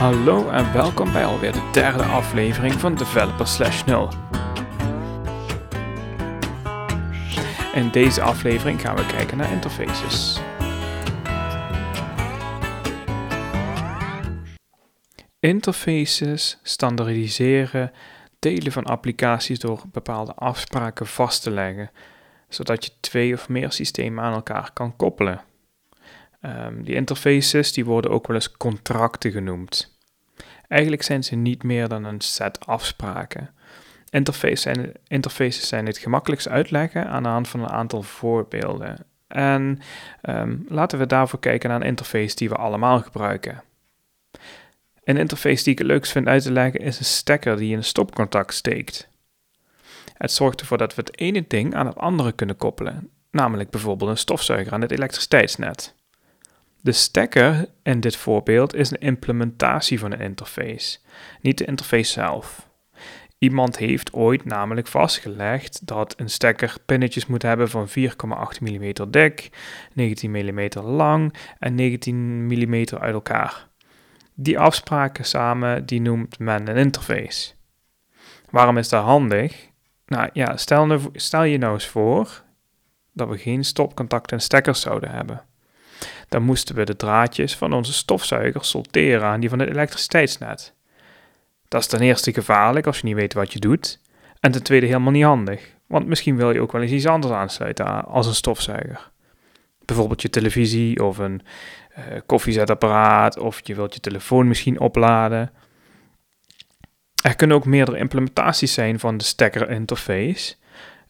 Hallo en welkom bij alweer de derde aflevering van Developer Slash 0. In deze aflevering gaan we kijken naar interfaces. Interfaces standaardiseren delen van applicaties door bepaalde afspraken vast te leggen, zodat je twee of meer systemen aan elkaar kan koppelen. Um, die interfaces die worden ook wel eens contracten genoemd. Eigenlijk zijn ze niet meer dan een set afspraken. Interfaces zijn, interfaces zijn het gemakkelijkst uitleggen aan de hand van een aantal voorbeelden. En um, laten we daarvoor kijken naar een interface die we allemaal gebruiken. Een interface die ik het leukst vind uit te leggen is een stekker die in een stopcontact steekt. Het zorgt ervoor dat we het ene ding aan het andere kunnen koppelen, namelijk bijvoorbeeld een stofzuiger aan het elektriciteitsnet. De stekker in dit voorbeeld is een implementatie van een interface, niet de interface zelf. Iemand heeft ooit namelijk vastgelegd dat een stekker pinnetjes moet hebben van 4,8 mm dik, 19 mm lang en 19 mm uit elkaar. Die afspraken samen, die noemt men een interface. Waarom is dat handig? Nou ja, stel, nou, stel je nou eens voor dat we geen stopcontact en stekkers zouden hebben. Dan moesten we de draadjes van onze stofzuiger solteren aan die van het elektriciteitsnet. Dat is ten eerste gevaarlijk als je niet weet wat je doet. En ten tweede helemaal niet handig, want misschien wil je ook wel eens iets anders aansluiten als een stofzuiger. Bijvoorbeeld je televisie of een uh, koffiezetapparaat of je wilt je telefoon misschien opladen. Er kunnen ook meerdere implementaties zijn van de stekker interface.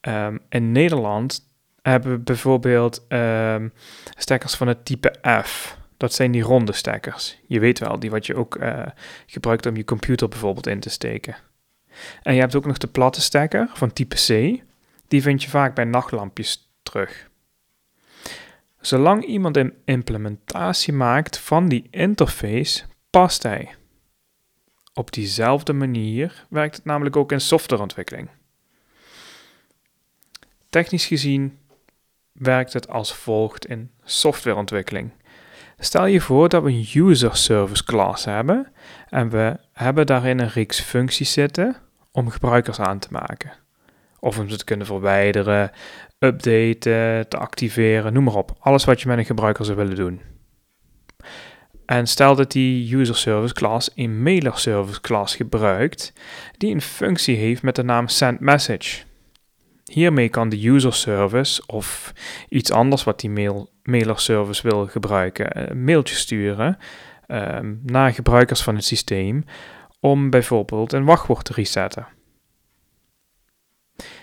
Um, in Nederland hebben we bijvoorbeeld um, stekkers van het type F. Dat zijn die ronde stekkers. Je weet wel, die wat je ook uh, gebruikt om je computer bijvoorbeeld in te steken. En je hebt ook nog de platte stekker van type C. Die vind je vaak bij nachtlampjes terug. Zolang iemand een implementatie maakt van die interface, past hij. Op diezelfde manier werkt het namelijk ook in softwareontwikkeling. Technisch gezien werkt het als volgt in softwareontwikkeling. Stel je voor dat we een user service class hebben en we hebben daarin een reeks functies zitten om gebruikers aan te maken. Of om ze te kunnen verwijderen, updaten, te activeren, noem maar op. Alles wat je met een gebruiker zou willen doen. En stel dat die user service class een mailer service class gebruikt, die een functie heeft met de naam send message. Hiermee kan de user service of iets anders wat die mail, mailer service wil gebruiken, een mailtje sturen uh, naar gebruikers van het systeem om bijvoorbeeld een wachtwoord te resetten.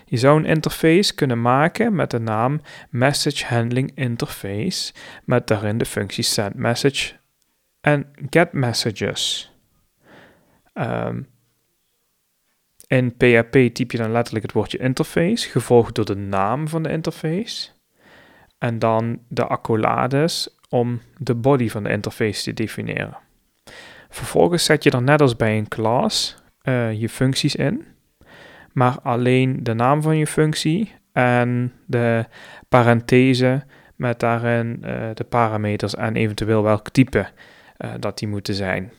Je zou een interface kunnen maken met de naam Message Handling Interface, met daarin de functies Send Message en Get Messages. Um, in PHP typ je dan letterlijk het woordje interface, gevolgd door de naam van de interface. En dan de accolades om de body van de interface te definiëren. Vervolgens zet je dan net als bij een class uh, je functies in maar alleen de naam van je functie en de parenthese met daarin uh, de parameters en eventueel welk type uh, dat die moeten zijn.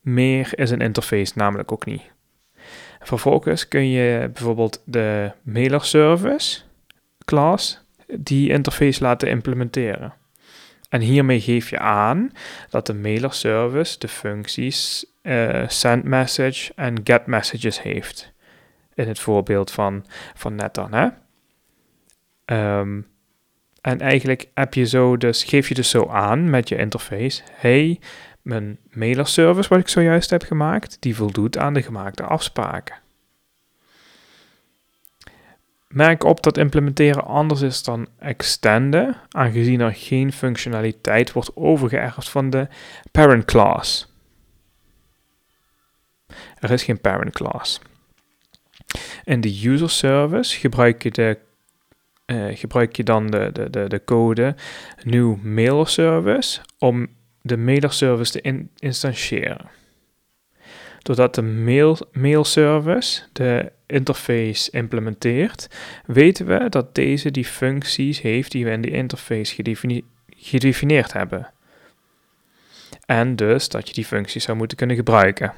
Meer is een interface namelijk ook niet. Vervolgens kun je bijvoorbeeld de mailer service class die interface laten implementeren. En hiermee geef je aan dat de mailer service de functies uh, send message en get messages heeft in het voorbeeld van, van net dan. Hè? Um, en eigenlijk heb je zo dus, geef je dus zo aan met je interface: hey, mijn mailerservice wat ik zojuist heb gemaakt, die voldoet aan de gemaakte afspraken. Merk op dat implementeren anders is dan extenden, aangezien er geen functionaliteit wordt overgeërfd van de parent class. Er is geen parent class. In de user service gebruik je, de, gebruik je dan de, de, de, de code new mailer service om de mailer service te in, instantiëren. Doordat de mail, mail service de interface implementeert, weten we dat deze die functies heeft die we in de interface gedefini gedefinieerd hebben. En dus dat je die functies zou moeten kunnen gebruiken.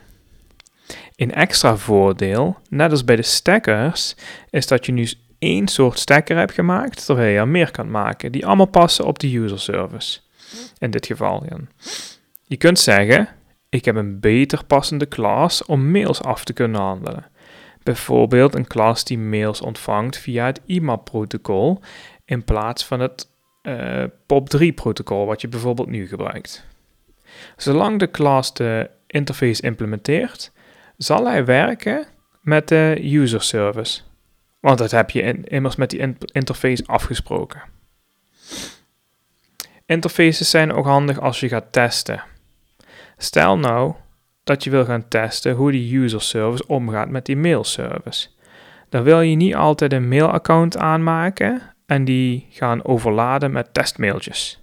Een extra voordeel, net als bij de stackers, is dat je nu één soort stacker hebt gemaakt, terwijl je er meer kan maken, die allemaal passen op de user service. In dit geval. Ja. Je kunt zeggen, ik heb een beter passende class om mails af te kunnen handelen. Bijvoorbeeld een class die mails ontvangt via het IMAP-protocol in plaats van het uh, POP3-protocol wat je bijvoorbeeld nu gebruikt. Zolang de class de interface implementeert, zal hij werken met de user service. Want dat heb je immers met die interface afgesproken. Interfaces zijn ook handig als je gaat testen. Stel nou dat je wil gaan testen hoe die user service omgaat met die mail service. Dan wil je niet altijd een mailaccount aanmaken en die gaan overladen met testmailtjes.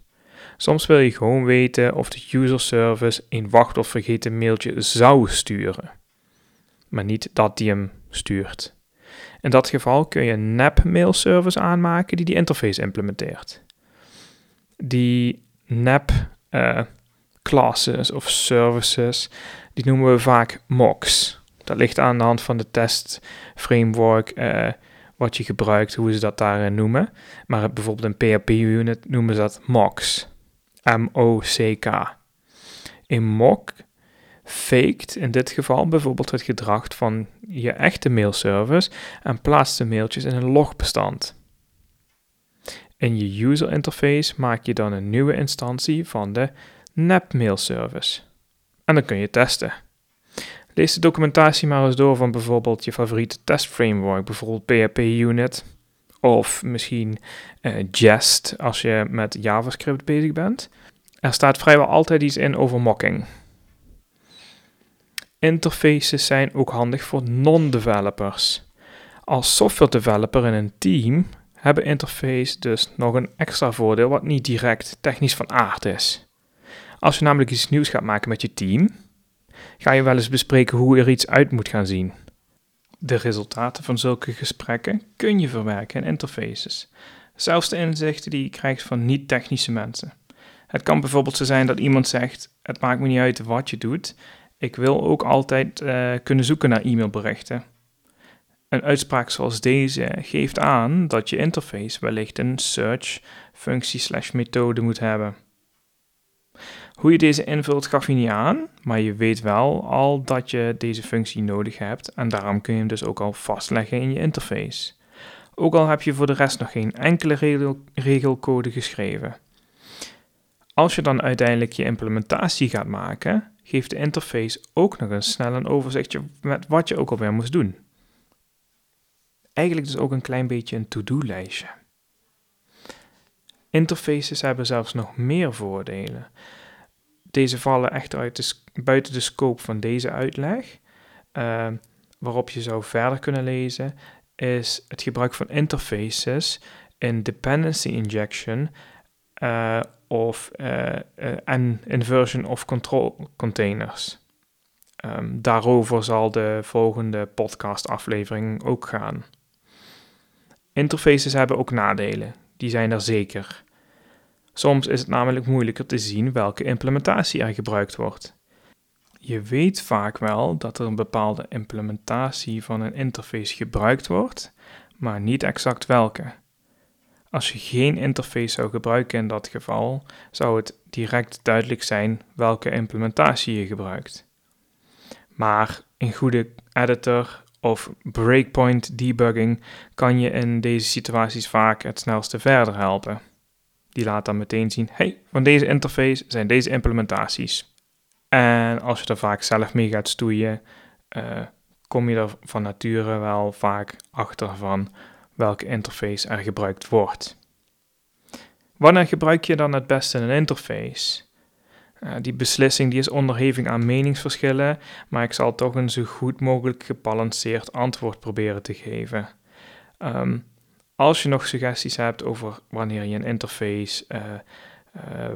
Soms wil je gewoon weten of de user service een wacht of vergeten mailtje zou sturen, maar niet dat die hem stuurt. In dat geval kun je een NAP mailservice aanmaken die die interface implementeert. Die NAP uh, classes of services, die noemen we vaak mocks. Dat ligt aan de hand van de test framework uh, wat je gebruikt, hoe ze dat daar noemen. Maar bijvoorbeeld een PHP-unit noemen ze dat mocks. M-O-C-K. Een mock faked in dit geval bijvoorbeeld het gedrag van je echte mailservice en plaatst de mailtjes in een logbestand. In je user interface maak je dan een nieuwe instantie van de NAP mailservice. En dan kun je testen. Lees de documentatie maar eens door van bijvoorbeeld je favoriete testframework, bijvoorbeeld PHP Unit of misschien uh, Jest als je met JavaScript bezig bent. Er staat vrijwel altijd iets in over mocking. Interfaces zijn ook handig voor non-developers. Als software developer in een team hebben interface dus nog een extra voordeel wat niet direct technisch van aard is. Als je namelijk iets nieuws gaat maken met je team, ga je wel eens bespreken hoe er iets uit moet gaan zien. De resultaten van zulke gesprekken kun je verwerken in interfaces. Zelfs de inzichten die je krijgt van niet-technische mensen. Het kan bijvoorbeeld zo zijn dat iemand zegt: Het maakt me niet uit wat je doet, ik wil ook altijd uh, kunnen zoeken naar e-mailberichten. Een uitspraak zoals deze geeft aan dat je interface wellicht een search functie slash methode moet hebben. Hoe je deze invult gaf je niet aan, maar je weet wel al dat je deze functie nodig hebt en daarom kun je hem dus ook al vastleggen in je interface. Ook al heb je voor de rest nog geen enkele regel regelcode geschreven. Als je dan uiteindelijk je implementatie gaat maken, geeft de interface ook nog eens snel een overzichtje met wat je ook alweer moest doen. Eigenlijk dus ook een klein beetje een to-do-lijstje. Interfaces hebben zelfs nog meer voordelen. Deze vallen echt uit de, buiten de scope van deze uitleg. Uh, waarop je zou verder kunnen lezen, is het gebruik van interfaces in dependency injection uh, of uh, en inversion of control containers. Um, daarover zal de volgende podcast aflevering ook gaan. Interfaces hebben ook nadelen, die zijn er zeker. Soms is het namelijk moeilijker te zien welke implementatie er gebruikt wordt. Je weet vaak wel dat er een bepaalde implementatie van een interface gebruikt wordt, maar niet exact welke. Als je geen interface zou gebruiken in dat geval, zou het direct duidelijk zijn welke implementatie je gebruikt. Maar een goede editor of breakpoint debugging kan je in deze situaties vaak het snelste verder helpen. Die laat dan meteen zien: hey, van deze interface zijn deze implementaties. En als je er vaak zelf mee gaat stoeien, uh, kom je er van nature wel vaak achter van welke interface er gebruikt wordt. Wanneer gebruik je dan het beste een interface? Uh, die beslissing die is onderhevig aan meningsverschillen, maar ik zal toch een zo goed mogelijk gebalanceerd antwoord proberen te geven. Um, als je nog suggesties hebt over wanneer je een interface uh, uh,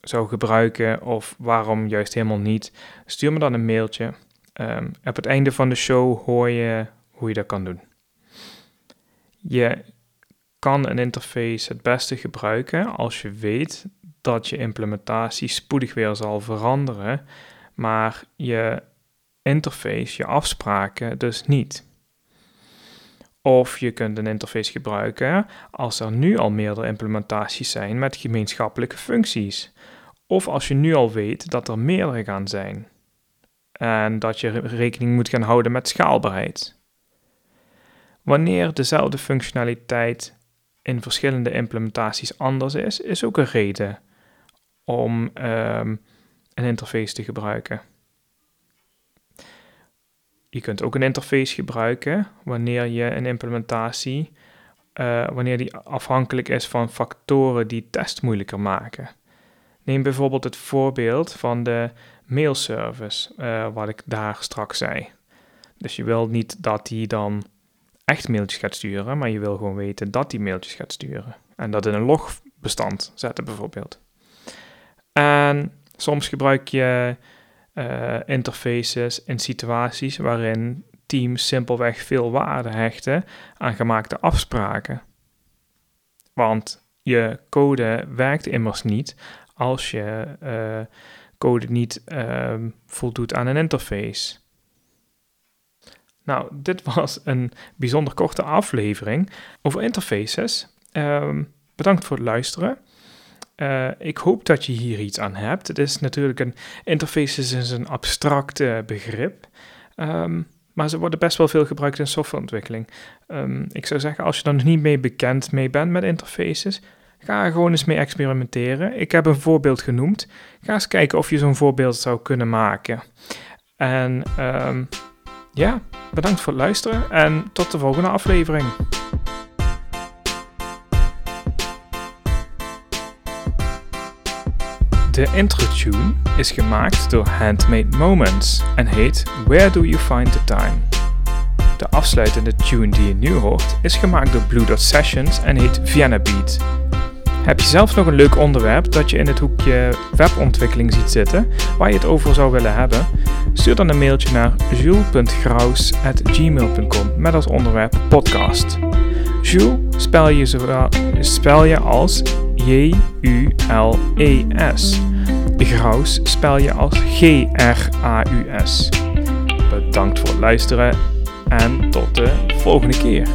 zou gebruiken of waarom juist helemaal niet, stuur me dan een mailtje. Um, op het einde van de show hoor je hoe je dat kan doen. Je kan een interface het beste gebruiken als je weet dat je implementatie spoedig weer zal veranderen, maar je interface, je afspraken dus niet. Of je kunt een interface gebruiken als er nu al meerdere implementaties zijn met gemeenschappelijke functies. Of als je nu al weet dat er meerdere gaan zijn. En dat je rekening moet gaan houden met schaalbaarheid. Wanneer dezelfde functionaliteit in verschillende implementaties anders is, is ook een reden om ehm, een interface te gebruiken. Je kunt ook een interface gebruiken wanneer je een implementatie, uh, wanneer die afhankelijk is van factoren die test moeilijker maken. Neem bijvoorbeeld het voorbeeld van de mailservice, uh, wat ik daar straks zei. Dus je wil niet dat die dan echt mailtjes gaat sturen, maar je wil gewoon weten dat die mailtjes gaat sturen. En dat in een logbestand zetten bijvoorbeeld. En soms gebruik je uh, interfaces in situaties waarin teams simpelweg veel waarde hechten aan gemaakte afspraken. Want je code werkt immers niet als je uh, code niet uh, voldoet aan een interface. Nou, dit was een bijzonder korte aflevering over interfaces. Uh, bedankt voor het luisteren. Uh, ik hoop dat je hier iets aan hebt. Het is natuurlijk een interface is een abstract begrip. Um, maar ze worden best wel veel gebruikt in softwareontwikkeling. Um, ik zou zeggen, als je er nog niet mee bekend mee bent met interfaces, ga er gewoon eens mee experimenteren. Ik heb een voorbeeld genoemd. Ga eens kijken of je zo'n voorbeeld zou kunnen maken. En um, ja, bedankt voor het luisteren en tot de volgende aflevering. De intro-tune is gemaakt door Handmade Moments en heet Where Do You Find the Time? De afsluitende tune die je nu hoort is gemaakt door Blue Dot Sessions en heet Vienna Beat. Heb je zelf nog een leuk onderwerp dat je in het hoekje webontwikkeling ziet zitten, waar je het over zou willen hebben? Stuur dan een mailtje naar jules.graus.gmail.com met als onderwerp podcast. Jules spel je, spel je als J-U-L-E-S. Graus spel je als G-R-A-U-S. Bedankt voor het luisteren en tot de volgende keer.